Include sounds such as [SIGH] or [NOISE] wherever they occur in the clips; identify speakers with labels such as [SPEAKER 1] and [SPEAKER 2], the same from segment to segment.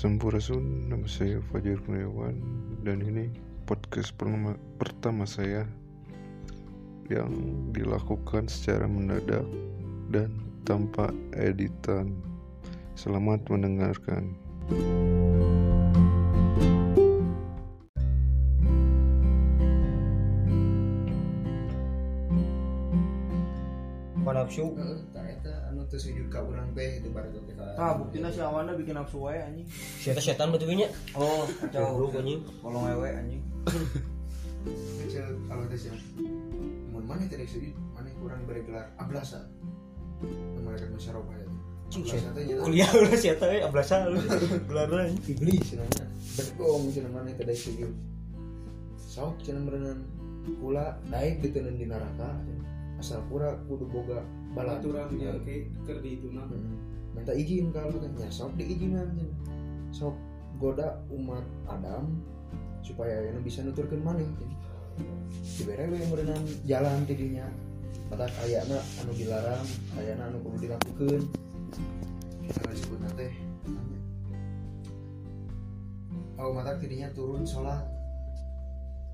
[SPEAKER 1] Sampurasun, nama saya Fajar Kurniawan dan ini podcast pertama, pertama saya yang dilakukan secara mendadak dan tanpa editan. Selamat mendengarkan.
[SPEAKER 2] Nafsu
[SPEAKER 3] Teu sujud ka urang teh itu baru teh ka.
[SPEAKER 4] Tah buktinya si Awana bikin nafsu wae anjing.
[SPEAKER 2] Siapa setan betul nya
[SPEAKER 4] Oh, kacau.
[SPEAKER 2] Goblok anjing
[SPEAKER 4] Kolong wewe anjing.
[SPEAKER 3] Kecil kalau teh sih. Mun mana teh sujud, mana kurang beri gelar ablasa. Mereka musyawarah ya.
[SPEAKER 2] Kuliah udah siapa ya ablasa lu Gelarna anjing
[SPEAKER 3] iblis cenah. Bergong cenah mana teh sujud. Sok cenah merenang kula naik di tenan di neraka. Asal pura kudu boga
[SPEAKER 5] Balaturang
[SPEAKER 3] Ya.
[SPEAKER 5] yang ke ker di itu nah.
[SPEAKER 3] Hmm. minta izin kalau katanya sok diizinan sok goda umat Adam supaya yang bisa nuturkan mana dibere we merenang jalan tidinya. Mata ayana anu dilarang ayana anu perlu dilakukan kita disebut teh oh mata tidinya turun sholat.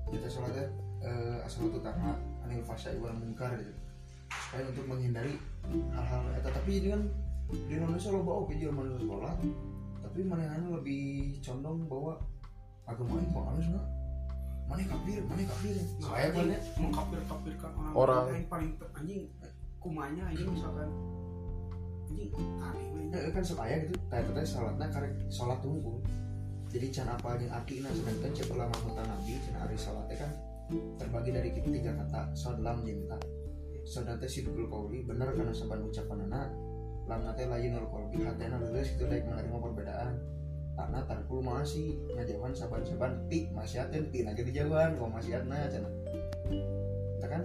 [SPEAKER 3] Kita sholatnya eh, asal itu karena anil fasya wal mungkar gitu supaya untuk menghindari hal-hal eta tapi ini kan di Indonesia lo bawa ke manusia sholat tapi mana lebih condong bahwa agama ini mau halus nggak mana kafir? Mana kafir?
[SPEAKER 5] Nah,
[SPEAKER 3] saya
[SPEAKER 5] anjing,
[SPEAKER 3] kan
[SPEAKER 5] mengkafir-kafirkan orang,
[SPEAKER 1] Orang.
[SPEAKER 5] lain paling ter- anjing kumanya anjing misalkan. Anjing aneh
[SPEAKER 3] ya, kan sok aya gitu kayak tadi sholatnya karek sholat tunggu. Jadi can apa yang artinya sedangkan cek ulama nabi cina hari sholatnya kan terbagi dari tiga kata sodlam jinta sodate sidul kauli benar karena saban ucapan anak. Lam nate layinul kolbi hatena lulus itu daik menerima perbedaan. Takna tarkul masih ngajawan saban-saban ti masyiatin ti lagi dijauhan kau masyiatna cina kita kan?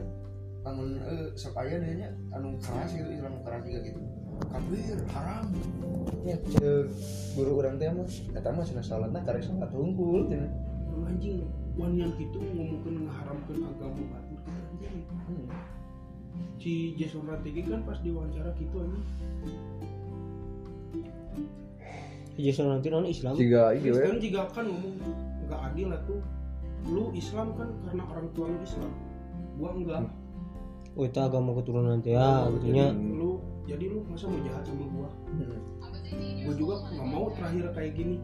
[SPEAKER 3] Bangun eh, sok aya nya anu keras gitu Islam keras juga gitu. Kafir haram. Ya guru orang teh mah kata mah cenah salatna karek salat hungkul
[SPEAKER 5] Lu anjing wan yang gitu ngomongkeun ngaharamkeun agama batur gitu anjing.
[SPEAKER 3] Hmm.
[SPEAKER 5] Si Jason Rategi kan pas diwawancara gitu anjing.
[SPEAKER 2] Jason nanti non Islam.
[SPEAKER 1] Jika ini
[SPEAKER 5] Kristen juga kan ngomong nggak adil lah tuh. Lu Islam kan karena orang tua lu Islam. Gua enggak.
[SPEAKER 2] Oh itu agama keturunan nanti ya
[SPEAKER 5] jadi
[SPEAKER 2] gitunya
[SPEAKER 5] lu jadi lu masa mau jahat sama gua?
[SPEAKER 3] Hmm.
[SPEAKER 5] gua juga nggak mau terakhir kayak gini.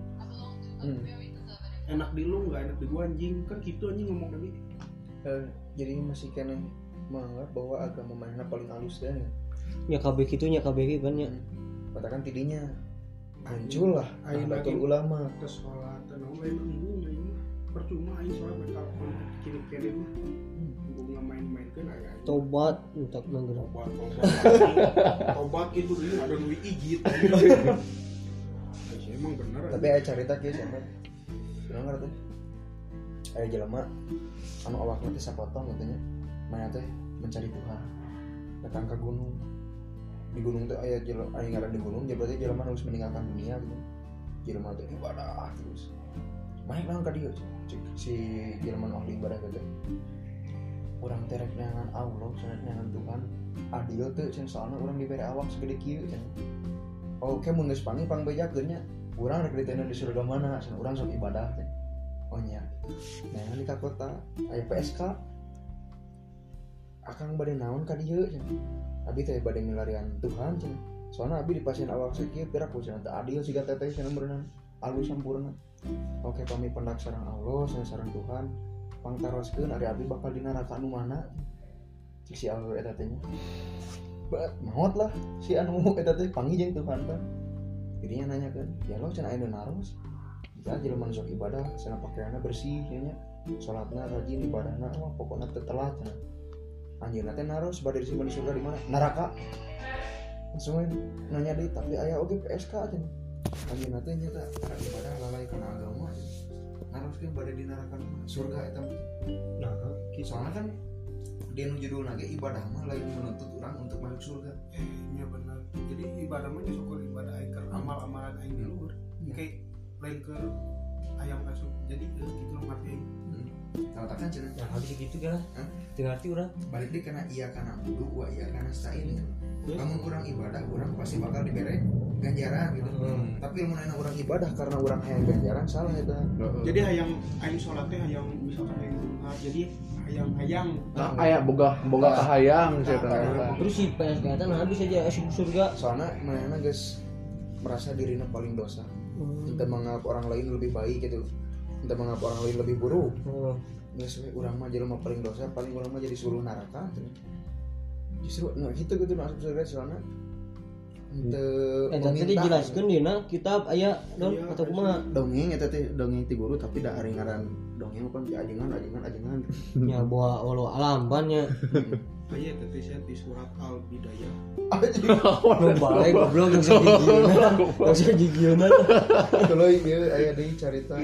[SPEAKER 3] Hmm.
[SPEAKER 5] enak di lu nggak enak di gua anjing. Kan gitu anjing ngomong tadi.
[SPEAKER 3] Eh, jadi masih kena menganggap bahwa agama mana paling halus dan
[SPEAKER 2] Ya. KB gitunya KB gitu kan ya
[SPEAKER 3] katakan tidinya. Muncul lah Nahdlatul
[SPEAKER 5] lagi-
[SPEAKER 3] ulama.
[SPEAKER 5] ke sholat. Lain nunggu ini percuma aing sholat bakal kiri kiri mah nggak main-main kan aja.
[SPEAKER 2] Tobat untuk menggerak [LAUGHS]
[SPEAKER 5] tobat tobat. Gitu dulu ada duit ijit. Anjing. Ya, emang bener
[SPEAKER 3] tapi aya cerita kieu sampai dengar tuh. Aya jelema. Anu awakna teh sapotong katanya mana teh? Mencari Tuhan. Datang ke gunung. Di gunung teh aya jelema aya ngaran di gunung jadi berarti jelema harus meninggalkan dunia gitu. Jelema teh ibadah terus. Main lang ka dieu cek si jelema ahli ibadah teh urang teh rek neangan Allah cenah neangan Tuhan. Adil teh cenah soalna urang dibere awak segede kieu cenah oke mun geus panggil pang nya urang rek diteuneun di surga mana? Urang sok ibadah teh. Oh nya nah ka kota aya PSK akang bade naon ka dieu cenah abi teh bade milarian Tuhan cenah soalna abi di pasien awak sakieu pirak ku cenah teu adil siga teteh cenah berenang alus sampurna. Oke pami pendak sareng Allah sareng sareng Tuhan. Pangtaroskeun ari abi bakal di neraka anu mana cik si Allah eta teh Bat, maut lah si anu [LAUGHS] eta teh panggil jeung Tuhan kan jadinya nanya kan ya lo cenah aya naros? Ya jelema nu sok ibadah cenah pakaianna bersih nya. Salatna rajin ibadahna wah pokokna teu telat cenah anjeunna teh naros bade disimpan di surga di mana? Neraka. We nanya deui tapi aya oge PSK cenah anjeunna teh nya teh cara ibadah lalai kana agama naros ge bade di neraka surga eta mah.
[SPEAKER 2] Nah
[SPEAKER 3] soalnya kan dia nu judulna ge ibadah mah lain menuntut orang untuk masuk surga.
[SPEAKER 5] Eh nya bener jadi ibadah mah syukur ibadah aing amal amalan aing di luhur
[SPEAKER 3] Hmm.
[SPEAKER 5] kayak lain ke ayam kasuk jadi eh, gitu loh ngerti
[SPEAKER 3] katakan cenah
[SPEAKER 2] Nah habis gitu kan? Tengah arti orang.
[SPEAKER 3] Balik deh karena iya karena budu wa iya karena
[SPEAKER 2] Terus?
[SPEAKER 3] kamu kurang ibadah kurang pasti bakal diberi ganjaran gitu.
[SPEAKER 2] Hmm.
[SPEAKER 3] tapi ilmu enak orang ibadah karena orang hayang ganjaran salah eta
[SPEAKER 1] Heeh.
[SPEAKER 5] jadi hayang aing sholat teh hayang misalkan hayang jadi hayang hayang.
[SPEAKER 1] Nah, aya boga boga kahayang saya
[SPEAKER 3] Nah,
[SPEAKER 2] terus si PS kelihatan habis aja asup surga
[SPEAKER 3] soalnya mana guys merasa dirinya paling dosa. Entah menganggap orang lain lebih baik gitu entah menganggap orang lain lebih buruk.
[SPEAKER 2] Hmm.
[SPEAKER 3] guys we orang mah jelema paling dosa paling orang mah jadi suruh neraka gitu. justru nah gitu gitu masuk surga soalnya. Ente
[SPEAKER 2] Eh, tadi dijelaskan dina kitab aya don
[SPEAKER 5] Iya,
[SPEAKER 2] atau kumaha?
[SPEAKER 3] Dongeng eta teh dongeng ti guru tapi da hari ngaran dongeng kan di ajengan ajengan ajengan.
[SPEAKER 2] Ya bawa walau alam ban nya
[SPEAKER 5] aya teh saya di surat al bidayah
[SPEAKER 2] nu [LAUGHS] balik goblok geus gigieuna geus gigieuna
[SPEAKER 3] kalau ieu aya deui carita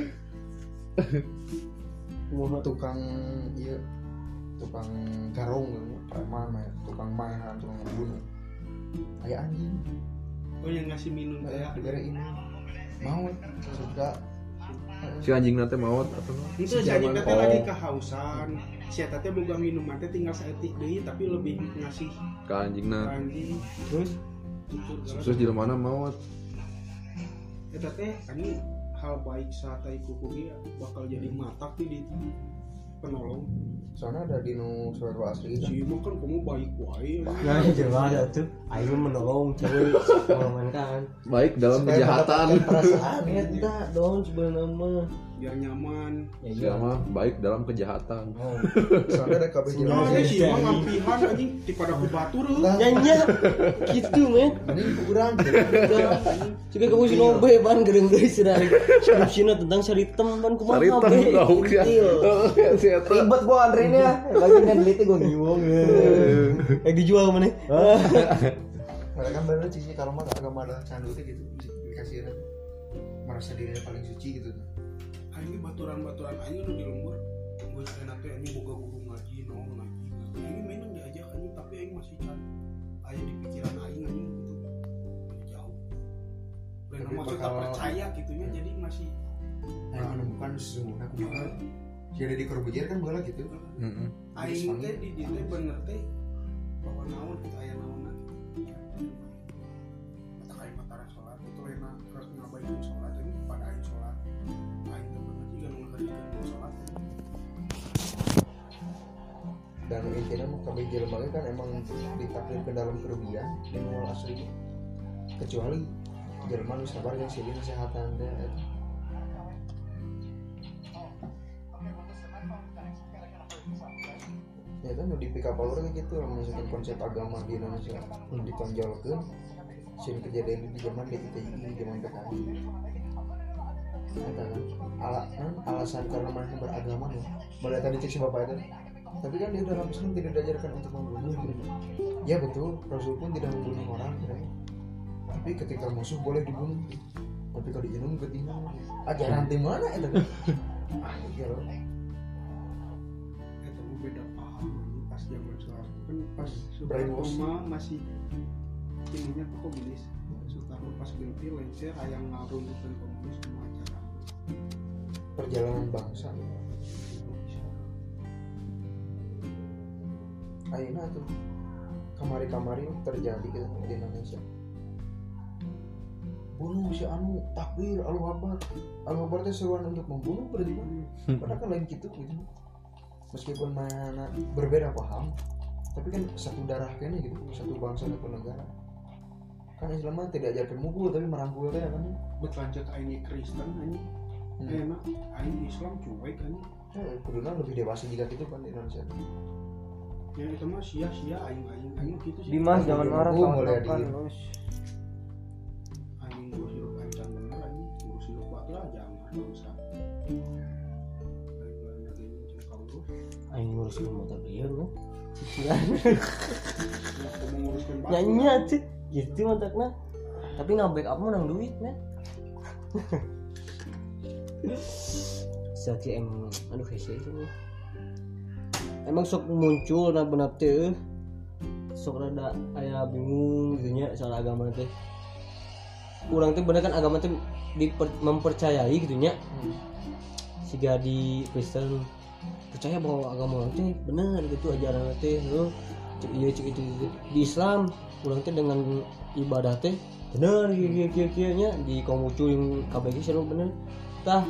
[SPEAKER 3] tukang iya. Tukang garong preman ya. tukang mainan tukang ngebunuh aya anjing.
[SPEAKER 5] Oh yang ngasih minum
[SPEAKER 3] aya negara ini mau surga
[SPEAKER 1] si anjing nanti maut atau
[SPEAKER 5] itu
[SPEAKER 3] Si
[SPEAKER 5] anjing
[SPEAKER 3] zaman-
[SPEAKER 5] teh
[SPEAKER 1] oh.
[SPEAKER 5] lagi kehausan. Si eta teh boga minuman teh tinggal saeutik deui tapi lebih ngasih
[SPEAKER 1] ke anjingna
[SPEAKER 5] anjing.
[SPEAKER 2] Terus?
[SPEAKER 1] Terus di mana maut
[SPEAKER 5] eta teh anjing hal baik saat iku kugi bakal jadi matak di, di penolong.
[SPEAKER 3] Soalnya ada di nu surat wa asri kan
[SPEAKER 5] si mah kan kamu baik wae.
[SPEAKER 2] Nah jelas atuh aing menolong cewek mengamankan.
[SPEAKER 1] Baik dalam kejahatan.
[SPEAKER 3] perasaan
[SPEAKER 2] eta don sebenarnya mah
[SPEAKER 5] biar nyaman.
[SPEAKER 2] Ya iya.
[SPEAKER 1] baik dalam kejahatan.
[SPEAKER 2] Oh.
[SPEAKER 3] soalnya ada kabeh
[SPEAKER 5] Nah,
[SPEAKER 3] jelema
[SPEAKER 5] ini si mah ngampihan anjing. Di pada ku batur
[SPEAKER 2] nyanyi. Gitu men.
[SPEAKER 3] Mending kurang
[SPEAKER 2] juga kamu si nobe ban. Gereng deui sudah skripsina tentang saritem ban. Kumaha
[SPEAKER 1] Saritem
[SPEAKER 2] be
[SPEAKER 1] tahu ya. Si eta.
[SPEAKER 2] ribet gua antrenya lagi kan delete gua ngiwong eh dijual mana? [LAUGHS]
[SPEAKER 3] Mereka kan bener cici kalau mah agama ada candu gitu dikasih merasa dirinya paling suci gitu
[SPEAKER 5] ini baturan-baturan aing udah di lembur. Gue enak teh anjing boga guru ngaji naon ngaji. Ngaji ini minum diajak anjing tapi aing masih can aya di pikiran aing anjing gitu. Jauh. Lain maksud tak percaya gitunya jadi masih
[SPEAKER 3] yang menemukan sesungguhnya kumaha si ada di Corbuzier kan bola gitu.
[SPEAKER 1] Heeh.
[SPEAKER 5] aing teh di teh bener teh bahwa naon kita aya naonan kata aing matara sholat itu lain terus ngabaikan sholat
[SPEAKER 3] dan intinya mah kabeh jelema ge kan emang ditakdirkan dalam kerugian di awal asli kecuali jelema nu sabar yang silih kesehatan eta. ya kan di pick up kayak gitu misalkan konsep agama di Indonesia ditonjolkan sini kejadian di zaman di zaman PKI ala, kan? Alasan karena mereka beragama ya. Boleh tadi cek si bapak itu. Tapi kan di dalam Islam tidak diajarkan untuk membunuh gitu. ya betul. Rasul pun tidak membunuh orang gitu. tapi ketika musuh boleh dibunuh tapi kalau diinum ketinggal ajaran di mana itu? Kan ah iya loh.
[SPEAKER 5] Itu beda paham pas zaman Soeharto kan pas mah masih ininya ke komunis. Soekarno pas ganti lencer hayang ngaruntuhkan komunis semua acara
[SPEAKER 3] perjalanan bangsa Ayeuna tuh kamari-kamari terjadi gitu di Indonesia. Bunuh si anu takbir Allahu Akbar. Allahu Akbar teh seruan untuk membunuh berarti kan? [LAUGHS] Padahal kan lain gitu gitu. Meskipun mana berbeda paham tapi kan satu darah kayaknya gitu satu bangsa satu negara. Kan Islam mah tidak ajarkan mukul tapi merangkul teh kan?
[SPEAKER 5] Berlanjut aing Kristen anjing
[SPEAKER 3] Hmm.
[SPEAKER 5] enak aing Islam cuek anjing
[SPEAKER 3] Ya, kuduna lebih dewasa juga gitu kan di Indonesia
[SPEAKER 5] yang itu mah sia-sia aing aing aing gitu sih.
[SPEAKER 2] Dimas jangan marah sama
[SPEAKER 3] mulai
[SPEAKER 2] makan
[SPEAKER 3] di-
[SPEAKER 2] Lus.
[SPEAKER 5] anjing ngurus hidup ancang bener anjing ngurus hidup batu lah jangan nggak usah. Aing
[SPEAKER 2] aing ngurusin motor dia lu
[SPEAKER 5] Nah, kamu nguruskan batu [LAUGHS]
[SPEAKER 2] nyanyi aja gitu mantakna tapi nggak backup mah nang duit men [LAUGHS] Saki emang aduh hese ini emang sok muncul nah benar teh sok rada aya bingung gitu nya soal agama teh kurang teh bener kan agama teh diper- mempercayai gitu nya. Siga di Kristen percaya bahwa agama teh benar gitu ajaran teh cek iya cek itu di Islam orang teh dengan ibadah teh bener kieu kieu kieu nya. Di Konghucu yang KBG selalu bener tah.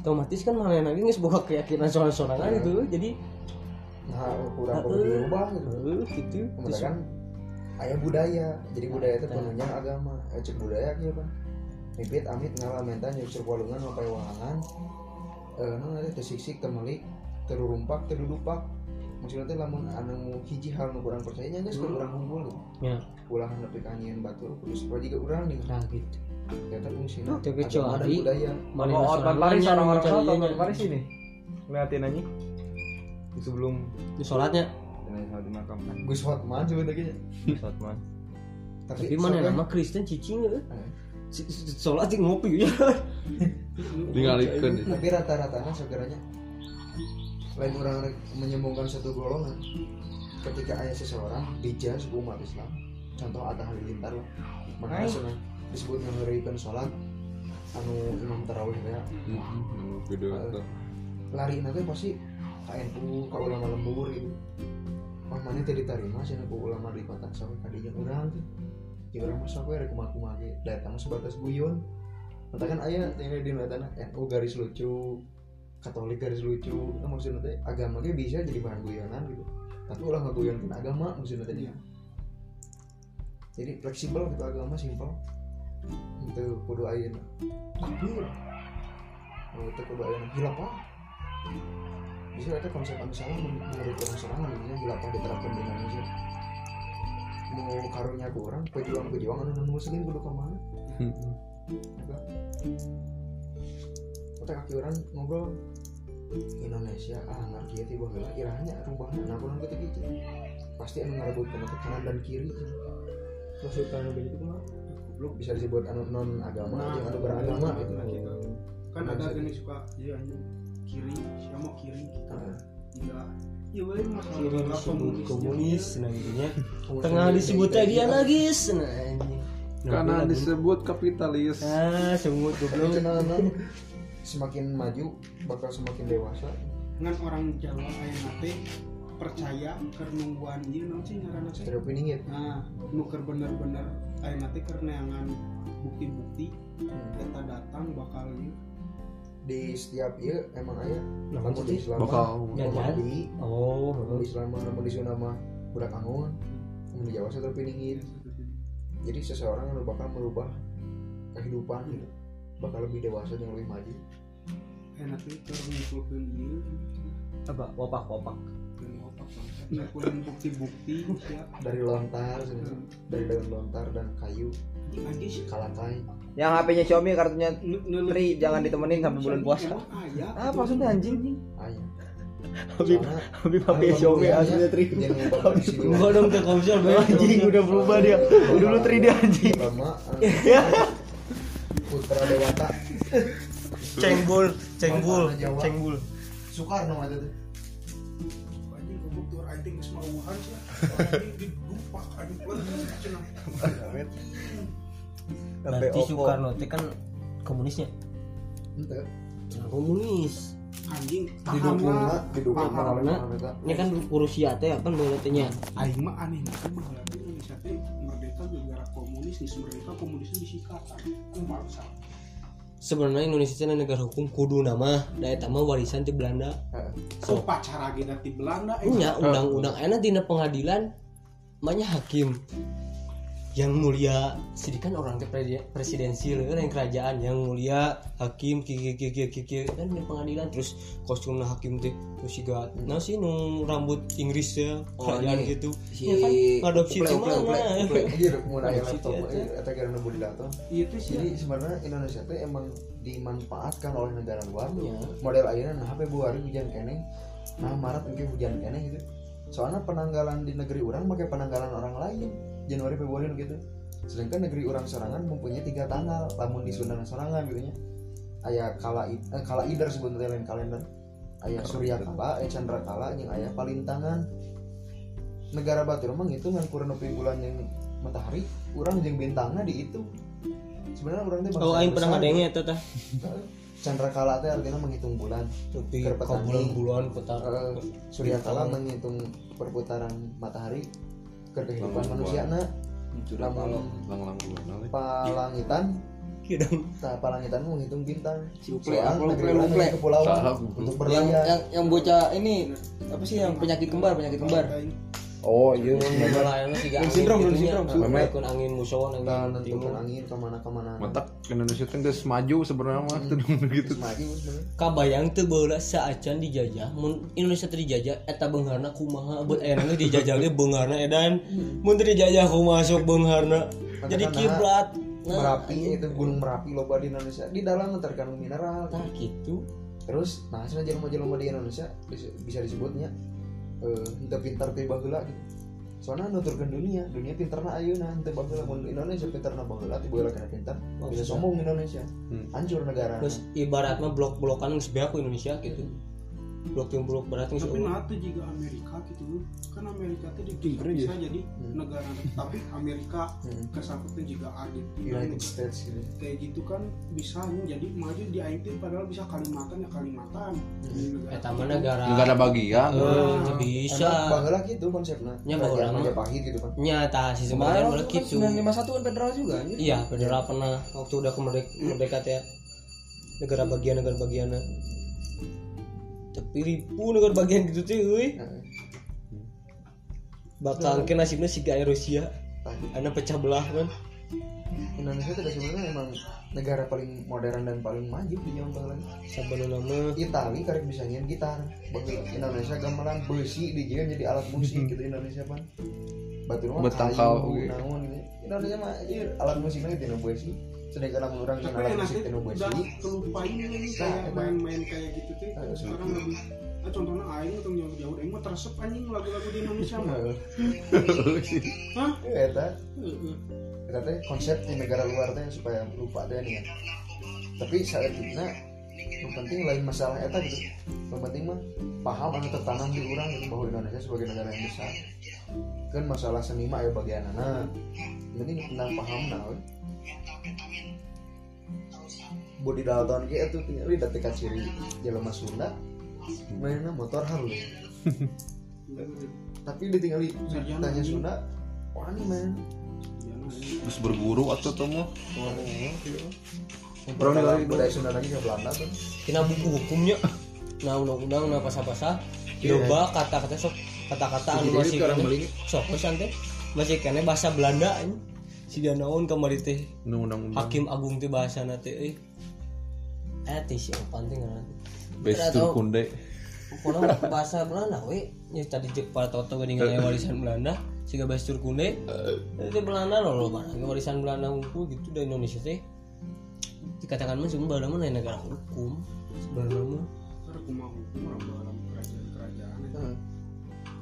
[SPEAKER 2] Otomatis kan mana lagi nggak sebuah keyakinan soal-soalan itu jadi
[SPEAKER 3] nah kurang perlu dirubah gitu.
[SPEAKER 2] Gitu.
[SPEAKER 3] Kan ayah budaya. Jadi budaya itu penunjang agama. Eh, cek budaya gitu kan mipit amit ngalamenta nyusur walungan sampai walangan eh nah nanti tersiksik temelik terurumpak terdudupak maksudnya teh lamun anu hiji hal nu kurang percaya nya geus kurang unggul. Gitu.
[SPEAKER 2] ya.
[SPEAKER 3] Ulangan nepi ka batur kudu supaya juga urang nih
[SPEAKER 2] nah gitu
[SPEAKER 3] ternyata fungsina
[SPEAKER 2] Teu
[SPEAKER 3] agama dan
[SPEAKER 2] kecuali
[SPEAKER 6] Oh, Otman
[SPEAKER 2] sorangan
[SPEAKER 6] Paris orang-orang sholat
[SPEAKER 2] ianya.
[SPEAKER 6] Otman Paris ini? Ngeliatin aja. Sebelum.
[SPEAKER 2] Di sholatnya?
[SPEAKER 6] Jenazah sholat dimakamkan
[SPEAKER 3] Gus Hotman sebenarnya
[SPEAKER 6] sholat man
[SPEAKER 3] tapi,
[SPEAKER 2] tapi mana nama Kristen? Cicing eh.
[SPEAKER 3] Eh.
[SPEAKER 2] Sholat sih ngopi ya. [LAUGHS]
[SPEAKER 1] Tinggalikeun.
[SPEAKER 3] tapi rata-ratanya segeranya lain orang rek menyembungkan satu golongan ketika ayah seseorang dijaz ku umat Islam contoh ada halilintar lah makanya disebut ngerikan sholat anu imam tarawih ya.
[SPEAKER 1] Hmm, Video itu.
[SPEAKER 3] lari nanti pasti KNU ke ulama lembur gitu oh mana teh diterima sih ku ulama di kota sampai kadinya orang tuh di orang masa gue rek kumaha kumaha ge datang sebatas guyon. Katakan ayah ini di tanah. NU garis lucu Katolik garis lucu. Nah, maksudnya teh agama ge bisa jadi bahan guyonan gitu. Tapi ulah ngaguyonkeun agama maksudnya teh jadi fleksibel gitu agama simpel itu kudu ayeuna. Takbir oh, itu kudu ayeuna hilafah bisa ada konsep anu salah men- menurut orang serangan ini hilafah diterapkan di Indonesia. Mau karunya ke orang pejuang pejuang anu non muslim kudu ke mana. Kita kaki orang ngobrol Indonesia ah ngerti ya tiba heula irahnya rubahna nah kurang ketik itu pasti anu ngarebutkeun teh kanan dan kiri maksud anu begitu mah goblok bisa disebut anu non agama
[SPEAKER 5] Nah,
[SPEAKER 3] yang anu beragama gitu.
[SPEAKER 5] Kan ada jenis suka ya anjing. Kiri siapa mau kiri kita
[SPEAKER 3] Ah.
[SPEAKER 5] tidak ya wae masalah komunis
[SPEAKER 2] komunis nah intinya. Tengah
[SPEAKER 3] dari-
[SPEAKER 2] disebut
[SPEAKER 3] dari-
[SPEAKER 2] dia lagi nah anjing. Nah,
[SPEAKER 1] Karena disebut kapitalis.
[SPEAKER 2] ah semut goblok.
[SPEAKER 3] Semakin maju bakal semakin dewasa?
[SPEAKER 5] Ngan orang Jawa aya nate percaya keur nungguan ieu naon sih ngaranna teh
[SPEAKER 3] stereo piningit
[SPEAKER 5] nah nuker bener-bener aya nate keur neangan bukti-bukti kita datang bakal
[SPEAKER 3] di setiap iya emang ayah
[SPEAKER 2] Nah,
[SPEAKER 3] lamun di Islam
[SPEAKER 1] Bakal.
[SPEAKER 2] Ya, ya.
[SPEAKER 3] di
[SPEAKER 2] oh
[SPEAKER 3] di Islam lamun di Sunda mah budak angon lamun di Jawa stereo piningit jadi seseorang anu bakal merubah kehidupan gitu bakal lebih dewasa dan lebih maju.
[SPEAKER 5] Aya keur ngumpulkeun ieu
[SPEAKER 2] apa? Wapak wapak
[SPEAKER 5] ngumpulin bukti-bukti ya.
[SPEAKER 3] Dari lontar sebenarnya. dari daun lontar dan kayu. Kalakai.
[SPEAKER 6] Yang HP-nya Xiaomi kartunya Tri jangan ditemenin sampai bulan puasa. apa maksudnya anjing?
[SPEAKER 3] Ayah.
[SPEAKER 6] Habib Habib HP Xiaomi aslinya Tri.
[SPEAKER 2] enggak dong ke komsel
[SPEAKER 6] anjing udah berubah dia. Dulu Tri dia anjing.
[SPEAKER 3] Pertama, Putra Dewata.
[SPEAKER 2] Cengbul cengbul cengbul
[SPEAKER 3] Soekarno
[SPEAKER 5] goblok tuh mauhan sih
[SPEAKER 2] berarti Soekarno teh kan komunisnya. Nah, komunis.
[SPEAKER 5] Anjing
[SPEAKER 3] didukung
[SPEAKER 5] paham
[SPEAKER 3] lah. didukung
[SPEAKER 5] Paham,
[SPEAKER 3] oleh
[SPEAKER 2] nah.
[SPEAKER 3] mereka
[SPEAKER 2] ini kan Rusia teh apa berartinya
[SPEAKER 5] aing mah aneh. Mah berarti Indonesia teh merdeka gara komunis nih. Merdeka komunisnya disikatan kumpulsa
[SPEAKER 2] sebenarnya Indonesia teh negara hukum kudu nama daya tama warisan ti Belanda.
[SPEAKER 5] So pacara kita di Belanda eh.
[SPEAKER 2] nya undang-undang enak dina pengadilan banyak hakim yang mulia sidikan orang teh presidensil kan yang kerajaan. Yang mulia hakim kiki kiki kiki kan di pengadilan terus kostumnya hakim teh terus siga nah sih nu rambut Inggris ya
[SPEAKER 3] Oh,
[SPEAKER 2] kerajaan
[SPEAKER 3] ini
[SPEAKER 2] gitu.
[SPEAKER 3] si
[SPEAKER 2] ya kan ngadopsi itu
[SPEAKER 3] uple, uple,
[SPEAKER 2] mana
[SPEAKER 5] iya tuh sih.
[SPEAKER 3] Jadi sebenarnya Indonesia tuh emang dimanfaatkan oleh negara luar.
[SPEAKER 2] Ya.
[SPEAKER 3] model ayeuna nah Februari hujan kene nah Maret mungkin hujan kene gitu. Soalnya penanggalan di negeri orang pakai penanggalan orang lain Januari Februari gitu. Sedangkan negeri orang sorangan mempunyai tiga tanggal lamun di Sunda sorangan gitu nya. Aya kala I- eh, kala idar sebenarnya lain kalender. Aya surya kala aya chandra kala yang aya palintangan. Negara batu emang itu ngan kurang bulan yang matahari orang jeung bintangnya di itu. Sebenarnya orang teh bangsa
[SPEAKER 2] oh aing pernah
[SPEAKER 3] gitu.
[SPEAKER 2] ngadenge eta tah.
[SPEAKER 3] Chandra Kala teh artinya menghitung bulan.
[SPEAKER 2] Tapi
[SPEAKER 3] petani.
[SPEAKER 2] bulan-bulan petar
[SPEAKER 3] Eh, Surya Kala menghitung perputaran matahari. ke kehidupan manusia na Lamun- palangitan. [LAUGHS]
[SPEAKER 2] Kidang
[SPEAKER 3] nah palangitan menghitung bintang.
[SPEAKER 4] Si Uple,
[SPEAKER 3] Soalnya
[SPEAKER 4] Uple,
[SPEAKER 3] negeri
[SPEAKER 4] Uple,
[SPEAKER 3] orang
[SPEAKER 4] Uple.
[SPEAKER 3] yang kepulauan untuk
[SPEAKER 4] yang
[SPEAKER 3] berlayar.
[SPEAKER 4] yang yang bocah ini apa sih yang penyakit kembar penyakit kembar
[SPEAKER 6] Oh iya.
[SPEAKER 2] Sih gak
[SPEAKER 4] Down syndrome, Down
[SPEAKER 2] gitunya.
[SPEAKER 4] syndrome,
[SPEAKER 2] Nah,
[SPEAKER 6] Memet.
[SPEAKER 2] ikut angin muson
[SPEAKER 3] dan
[SPEAKER 2] angin timur.
[SPEAKER 3] angin ke mana ke mana.
[SPEAKER 1] Matak Indonesia teh geus maju sebenarnya mah teu gitu.
[SPEAKER 3] maju
[SPEAKER 2] kabayang tuh bola saacan dijajah mun Indonesia teh dijajah eta kumaha buat aya nanti dijajah ge beungharna edan. Mun teu dijajah kumaha sok jadi
[SPEAKER 3] Katakanlah,
[SPEAKER 2] kiblat. Nah
[SPEAKER 3] Merapi itu gunung Merapi loba di Indonesia. Di dalam terkandung mineral.
[SPEAKER 2] Nah gitu.
[SPEAKER 3] Terus nah hasilnya jelema-jelema di Indonesia bisa disebutnya henteu pintar teh baheula gitu. Soalnya nuturkeun dunia dunia pintarna ayeuna henteu baheula mun Indonesia pintarna baheula teh baheula kana pintar bisa sombong Indonesia.
[SPEAKER 1] Hmm.
[SPEAKER 3] hancur negara.
[SPEAKER 2] Terus ibarat mah blok-blokan geus beak Indonesia gitu blok timur blok barat geus
[SPEAKER 5] tapi nah tuh juga Amerika gitu. Kan Amerika tuh di bisa jadi negara. Tapi Amerika
[SPEAKER 3] Hmm.
[SPEAKER 5] kesangkutnya juga Argentina
[SPEAKER 3] United States gitu.
[SPEAKER 5] Kayak gitu kan bisa jadi maju di IT padahal bisa Kalimantan ya Kalimantan. Di negara
[SPEAKER 2] eta mah negara
[SPEAKER 1] ada bagian.
[SPEAKER 2] Eh, teu bisa.
[SPEAKER 3] Baheula gitu konsepnya.
[SPEAKER 2] Nya mah.
[SPEAKER 3] Majapahit gitu kan.
[SPEAKER 2] Nyata si
[SPEAKER 4] kemarin
[SPEAKER 2] sebenarnya
[SPEAKER 4] kan
[SPEAKER 2] boleh gitu
[SPEAKER 4] 951 kan federal juga anjir.
[SPEAKER 2] Iya federal pernah. Waktu udah kemerdek merdeka ya. Negara bagian negara bagiannya tapi ribu negara bagian gitu tuh euy
[SPEAKER 3] Nah,
[SPEAKER 2] bakal ke nasibnya si gaya Rusia. Karena pecah belah kan.
[SPEAKER 3] Indonesia itu sebenarnya emang negara paling modern dan paling maju di zaman
[SPEAKER 2] sabar nama.
[SPEAKER 3] Itali karek bisa nyanyiin gitar. Baheula Indonesia gamelan besi dijieun jadi alat musik gitu Indonesia pan. Batu mah
[SPEAKER 1] Betangkal, oke.
[SPEAKER 3] naon gitu. Indonesia mah alat musiknya tina besi urang
[SPEAKER 5] tapi
[SPEAKER 3] nyen alat musik
[SPEAKER 5] enaknya
[SPEAKER 3] tina
[SPEAKER 5] udah kelupain ini
[SPEAKER 3] Nah,
[SPEAKER 5] kayak main-main kayak gitu tuh sekarang lebih nah, contohnya Aing atau jauh-jauh Aing mah teresep anjing lagu-lagu di Indonesia mah hah?
[SPEAKER 3] Iya, eta. Eta teh konsep di negara luar teh supaya lupa teh nih ya. tapi saat itu yang penting lain masalah eta gitu. Yang penting mah paham anu tertanam di orang gitu bahwa Indonesia sebagai negara yang besar. Kan masalah seni mah ya bagian anak penting tentang paham nah Budi Dalton ke itu tinggal di dekat ciri jelema Sunda mainnya motor halus [LAUGHS] tapi ditinggali
[SPEAKER 5] Sarjana
[SPEAKER 3] tanya. Sunda wani main.
[SPEAKER 1] Terus berguru atau temu.
[SPEAKER 3] Orang lagi budaya Sunda lagi? Ke Belanda tuh.
[SPEAKER 2] kena buku hukumnya nah undang-undang nah pasal-pasal. Coba kata-kata sok kata-kata anu masih kene sok pesan teh masih kene bahasa Belanda anjing. si naon kamari teh
[SPEAKER 1] Undang-undang.
[SPEAKER 2] Hakim agung teh bahasa nate euy eh teh sih penting kan.
[SPEAKER 1] Bestur kunde.
[SPEAKER 2] pokoknya bahasa Belanda we ya tadi cek para toto geuning warisan Belanda siga bastur kunde. Itu Belanda loh loh mana warisan Belanda hukum gitu dari Indonesia teh. Dikatakan mah cuma Belanda negara hukum. Sebenarnya mah.
[SPEAKER 5] Kumaha hukum orang dalam kerajaan-kerajaan. Itu.
[SPEAKER 3] Heeh.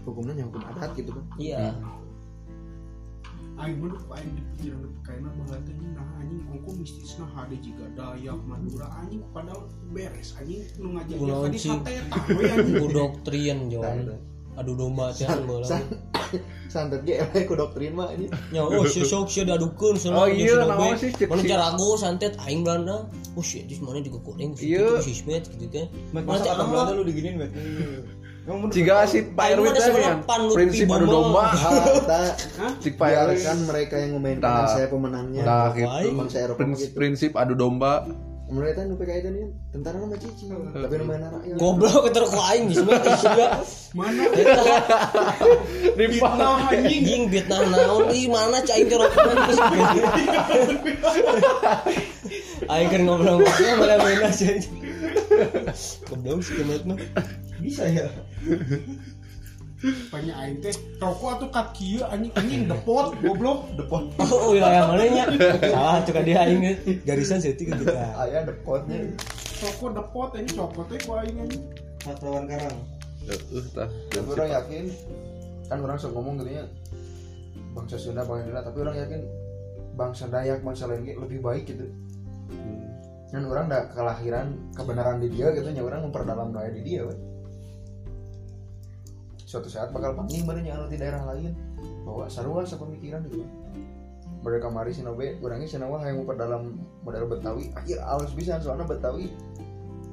[SPEAKER 3] Hukumnya yang hukum adat gitu kan.
[SPEAKER 2] iya
[SPEAKER 5] Aing mah aing di pikiran kayaknya bahwa teh nah anjing hukum mistisna hade juga Dayak Madura anjing padahal beres anjing nu ngajak
[SPEAKER 2] Kunaon
[SPEAKER 5] tadi
[SPEAKER 2] sih?
[SPEAKER 5] sate tah we anjing [LAUGHS]
[SPEAKER 2] ku doktrin
[SPEAKER 3] Nah, itu.
[SPEAKER 2] adu domba teh kan
[SPEAKER 3] San- Santet ge eleh ku doktrin mah ini.
[SPEAKER 2] nya oh si sok si dadukeun
[SPEAKER 6] Oh iya, naon sih,
[SPEAKER 2] mana carago santet aing Belanda oh shit dis mana juga kodeng
[SPEAKER 6] Iya.
[SPEAKER 2] si sismet gitu kan
[SPEAKER 4] masa
[SPEAKER 2] teh.
[SPEAKER 4] Belanda lu diginiin bet
[SPEAKER 6] Jika si teh
[SPEAKER 2] sebenarnya
[SPEAKER 6] kan prinsip adu domba.
[SPEAKER 3] Harta
[SPEAKER 6] Cik Pak Erwin.
[SPEAKER 3] Biarkan mereka yang memainkan
[SPEAKER 6] Nah.
[SPEAKER 3] saya pemenangnya.
[SPEAKER 6] Nah, gitu.
[SPEAKER 1] Prinsip adu domba.
[SPEAKER 3] Mereka nu PKI tadi tentara nama cici, tapi nu main rakyat.
[SPEAKER 2] goblok keter ku aing di sini juga.
[SPEAKER 5] Mana? [LAUGHS]
[SPEAKER 2] Eta
[SPEAKER 5] fitnah anjing.
[SPEAKER 2] Vietnam naon? Ih mana cai geus aing keur ngobrol malah main aja. Goblok sih kemet mah
[SPEAKER 4] bisa ya?
[SPEAKER 5] Banyak aing teh rokok atuh kat kieu anjing anjing depot goblok. Depot.
[SPEAKER 2] Oh wilayah mana nya salah tuh kan dia aing garisan setik ke kita
[SPEAKER 3] Ayah depotnya.
[SPEAKER 5] rokok depot anjing copot teh ku aing anjing.
[SPEAKER 4] Pahlawan Karang.
[SPEAKER 1] Heeh tah.
[SPEAKER 3] Tapi orang yakin kan orang sok ngomong gitu ya bangsa Sunda bangsa Sunda tapi orang yakin bangsa Dayak bangsa lain lebih baik gitu. Kan orang udah kelahiran kebenaran di dia gitu nya orang memperdalam daya di dia we. Suatu saat bakal panggil mana anu di daerah lain. Bahwa sarua pemikiran gitu mereka kemari sinobe orangnya sinawa yang memperdalam model Betawi. Akhir halus bisa soalnya Betawi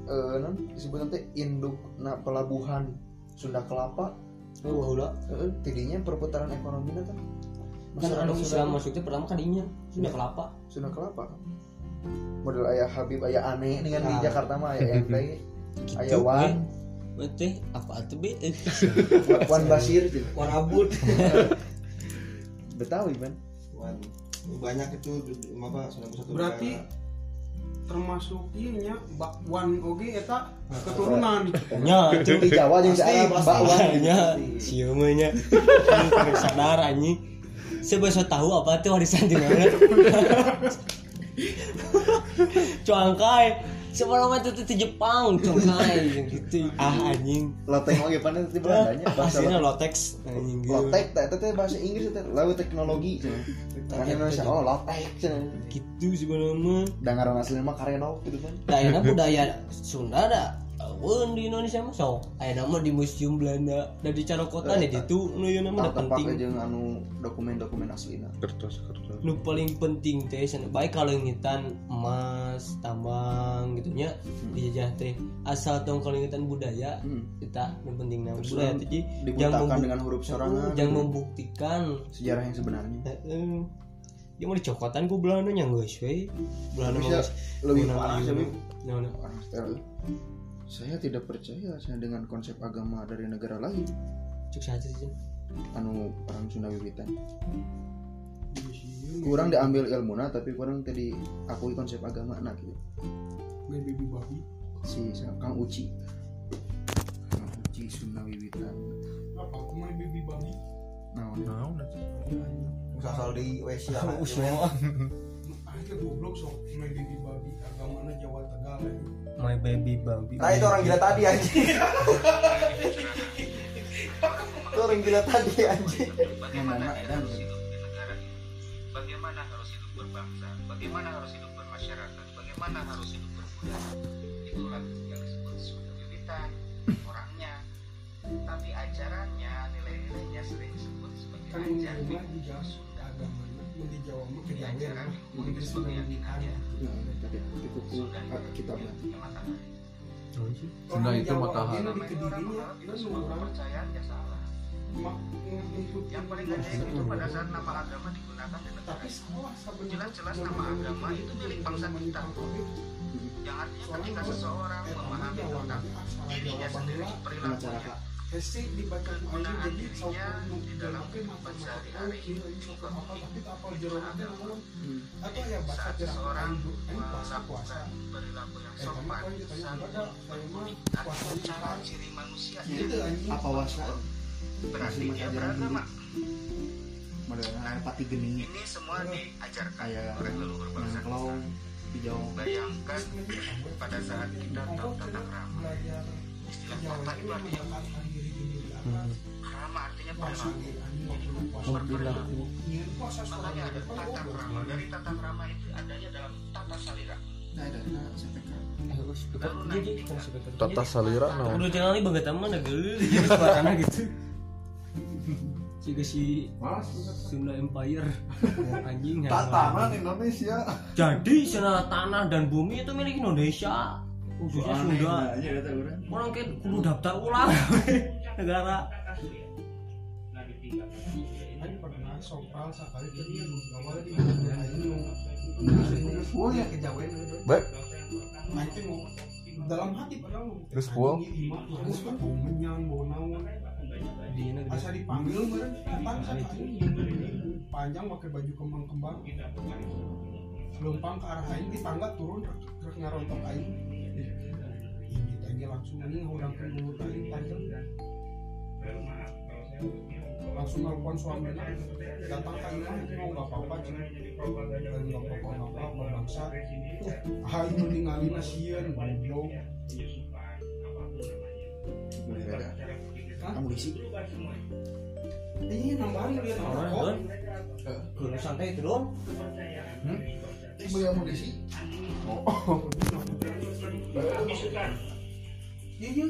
[SPEAKER 3] eh non disebut nanti induk na pelabuhan Sunda Kelapa.
[SPEAKER 2] Oh baheula
[SPEAKER 3] eh, tidinya perputaran ekonomi kan.
[SPEAKER 2] Kan anu Islam masuknya pertama kadinya Sunda kelapa.
[SPEAKER 3] Sunda Kelapa model ayah Habib ayah aneh nih kan di
[SPEAKER 2] Nah.
[SPEAKER 3] Jakarta mah ayah [LAUGHS] ayah
[SPEAKER 2] Gitu,
[SPEAKER 3] Wan
[SPEAKER 2] teh apa tuh be [LAUGHS]
[SPEAKER 3] Wan Basir gitu.
[SPEAKER 4] warabut [LAUGHS]
[SPEAKER 3] Betawi kan
[SPEAKER 4] Wan, banyak itu apa 91
[SPEAKER 5] berarti termasuk iya nya bakwan oge eta keturunan.
[SPEAKER 2] Nya
[SPEAKER 3] di Jawa jeung
[SPEAKER 4] Pasti,
[SPEAKER 3] daerah
[SPEAKER 4] pasti.
[SPEAKER 3] Mbak Wan.
[SPEAKER 2] Nya siomanya sadar anjing. Saya bisa tahu apa tuh warisan di mana. [LAUGHS] Cuangkai sebelum itu tuh di Jepang cuangkai gitu. Ah anjing.
[SPEAKER 3] Loteng oge panen di Belandanya bahasa
[SPEAKER 2] aslinya
[SPEAKER 3] lotek.
[SPEAKER 2] Lotex anjing gitu.
[SPEAKER 3] Lotek teh itu teh bahasa Inggris teh. Lalu teknologi. Kan Indonesia oh lotek
[SPEAKER 2] gitu sebenarnya
[SPEAKER 3] da ngaran aslinya mah Karenov gitu kan.
[SPEAKER 2] Dayana [LAUGHS] budaya Sunda ada Wen di Indonesia mah so aya nama di museum Belanda. Dan di kota nih itu nu yeuna mah da
[SPEAKER 3] tempat
[SPEAKER 2] penting.
[SPEAKER 3] jeung anu dokumen-dokumen aslina
[SPEAKER 1] kertas kertas.
[SPEAKER 2] Nu paling penting teh sana baik kalengitan emas tambang gitu nya dijajah teh. Asal tong kalengitan budaya
[SPEAKER 3] hmm.
[SPEAKER 2] kita nu penting nama
[SPEAKER 3] Terus
[SPEAKER 2] budaya teh. Membu-
[SPEAKER 3] dengan huruf sorangan.
[SPEAKER 2] yang membuktikan
[SPEAKER 3] sejarah yang sebenarnya.
[SPEAKER 2] Heeh. Yang mau dicokotan ku Belanda nya geus we Belanda mah
[SPEAKER 3] lebih parah
[SPEAKER 2] ieu.
[SPEAKER 3] sih.
[SPEAKER 2] Nah, nah.
[SPEAKER 3] Saya tidak percaya saya dengan konsep agama dari negara lain.
[SPEAKER 2] Cuk saja sih
[SPEAKER 3] anu orang Sunda Wiwitan. Kurang diambil ilmuna tapi kurang tadi akui konsep agama nah gitu.
[SPEAKER 5] Main baby babi.
[SPEAKER 3] Si Kang Uci. Kang Uci Sunda Wiwitan.
[SPEAKER 5] Apa aku main baby babi?
[SPEAKER 3] Nah
[SPEAKER 1] nah udah
[SPEAKER 4] asal di WC [LAUGHS]
[SPEAKER 5] akhirnya goblok sok. Main baby babi agamanya Jawa Tegal ya.
[SPEAKER 2] my baby baby
[SPEAKER 4] nah itu orang gila tadi anjing. Itu orang gila tadi anjing.
[SPEAKER 3] ngomongna edan
[SPEAKER 7] bagaimana harus hidup berbangsa, bagaimana harus hidup bermasyarakat, bagaimana harus hidup berbudaya. Itulah yang disebut Wiwitan, orangnya. Tapi ajarannya, nilai-nilainya sering disebut sebagai ajaran sebagai keyakinannya.
[SPEAKER 3] nah
[SPEAKER 7] Sunda
[SPEAKER 3] ah, kitabnya
[SPEAKER 7] itu matahari.
[SPEAKER 5] Ngikutin
[SPEAKER 7] Yang paling ajaib itu pada saat nama agama digunakan di negara Jelas-jelas nama agama itu milik bangsa kita. Yang artinya ketika seseorang memahami tentang dirinya sendiri, perilakunya,
[SPEAKER 5] Hesi dibaca
[SPEAKER 7] Penggunaan
[SPEAKER 5] aja jadi
[SPEAKER 7] dirinya
[SPEAKER 5] sok
[SPEAKER 7] di dalam
[SPEAKER 5] mungkin
[SPEAKER 7] kehidupan
[SPEAKER 5] mata
[SPEAKER 7] sehari-hari
[SPEAKER 5] apa? tapi tak apa teh
[SPEAKER 3] Hmm.
[SPEAKER 5] atau ya bahasa aing aing puasa. puasa eh kan saya mah puasa
[SPEAKER 7] cara ciri manusia
[SPEAKER 5] itu anjing.
[SPEAKER 3] Apa wasa
[SPEAKER 7] berarti dia
[SPEAKER 3] ajaran
[SPEAKER 7] beragama.
[SPEAKER 3] modelnya pati geni.
[SPEAKER 7] Ini semua diajarkan
[SPEAKER 3] kayak
[SPEAKER 7] oleh leluhur bangsa
[SPEAKER 3] hijau.
[SPEAKER 7] Bayangkan pada saat kita tahu krama.
[SPEAKER 5] belajar
[SPEAKER 7] Istilah itu
[SPEAKER 5] itu
[SPEAKER 7] artinya? Berperilaku. Makanya ada tata
[SPEAKER 5] goblok.
[SPEAKER 7] krama. Dari tata krama itu adanya dalam tata salira.
[SPEAKER 1] tata salira nah
[SPEAKER 2] Udah jangan lagi banget teman ada geul [LAUGHS] jadi suarana gitu. Jika si Sunda Empire [LAUGHS] anjing
[SPEAKER 3] tatanan Indonesia
[SPEAKER 2] Jadi sana tanah dan bumi itu milik Indonesia. Khususnya Sunda.
[SPEAKER 3] Orang
[SPEAKER 2] kayak kudu daftar ulang [LAUGHS] negara.
[SPEAKER 1] Geus
[SPEAKER 5] bau menyang bau naon?
[SPEAKER 2] Di negara.
[SPEAKER 5] asa dipanggil meureun datang sakali panjang pakai baju kembang-kembang. Lempang ke arah aing di tangga turun rek ngarontok aing. Ini tadi langsung anjing ngurangkeun mulut aing tajam langsung nelpon suaminya datang ke imah mau nggak apa-apa dan nggak apa-apa nggak apa-apa bangsa ah ini ningali goblok.
[SPEAKER 3] Boleh ada
[SPEAKER 5] Hah?
[SPEAKER 3] amunisi
[SPEAKER 5] ini nambahan dia
[SPEAKER 2] Orang
[SPEAKER 5] nambahan
[SPEAKER 2] kan. Kudu santai itu dong.
[SPEAKER 3] beli amunisi
[SPEAKER 5] iya iya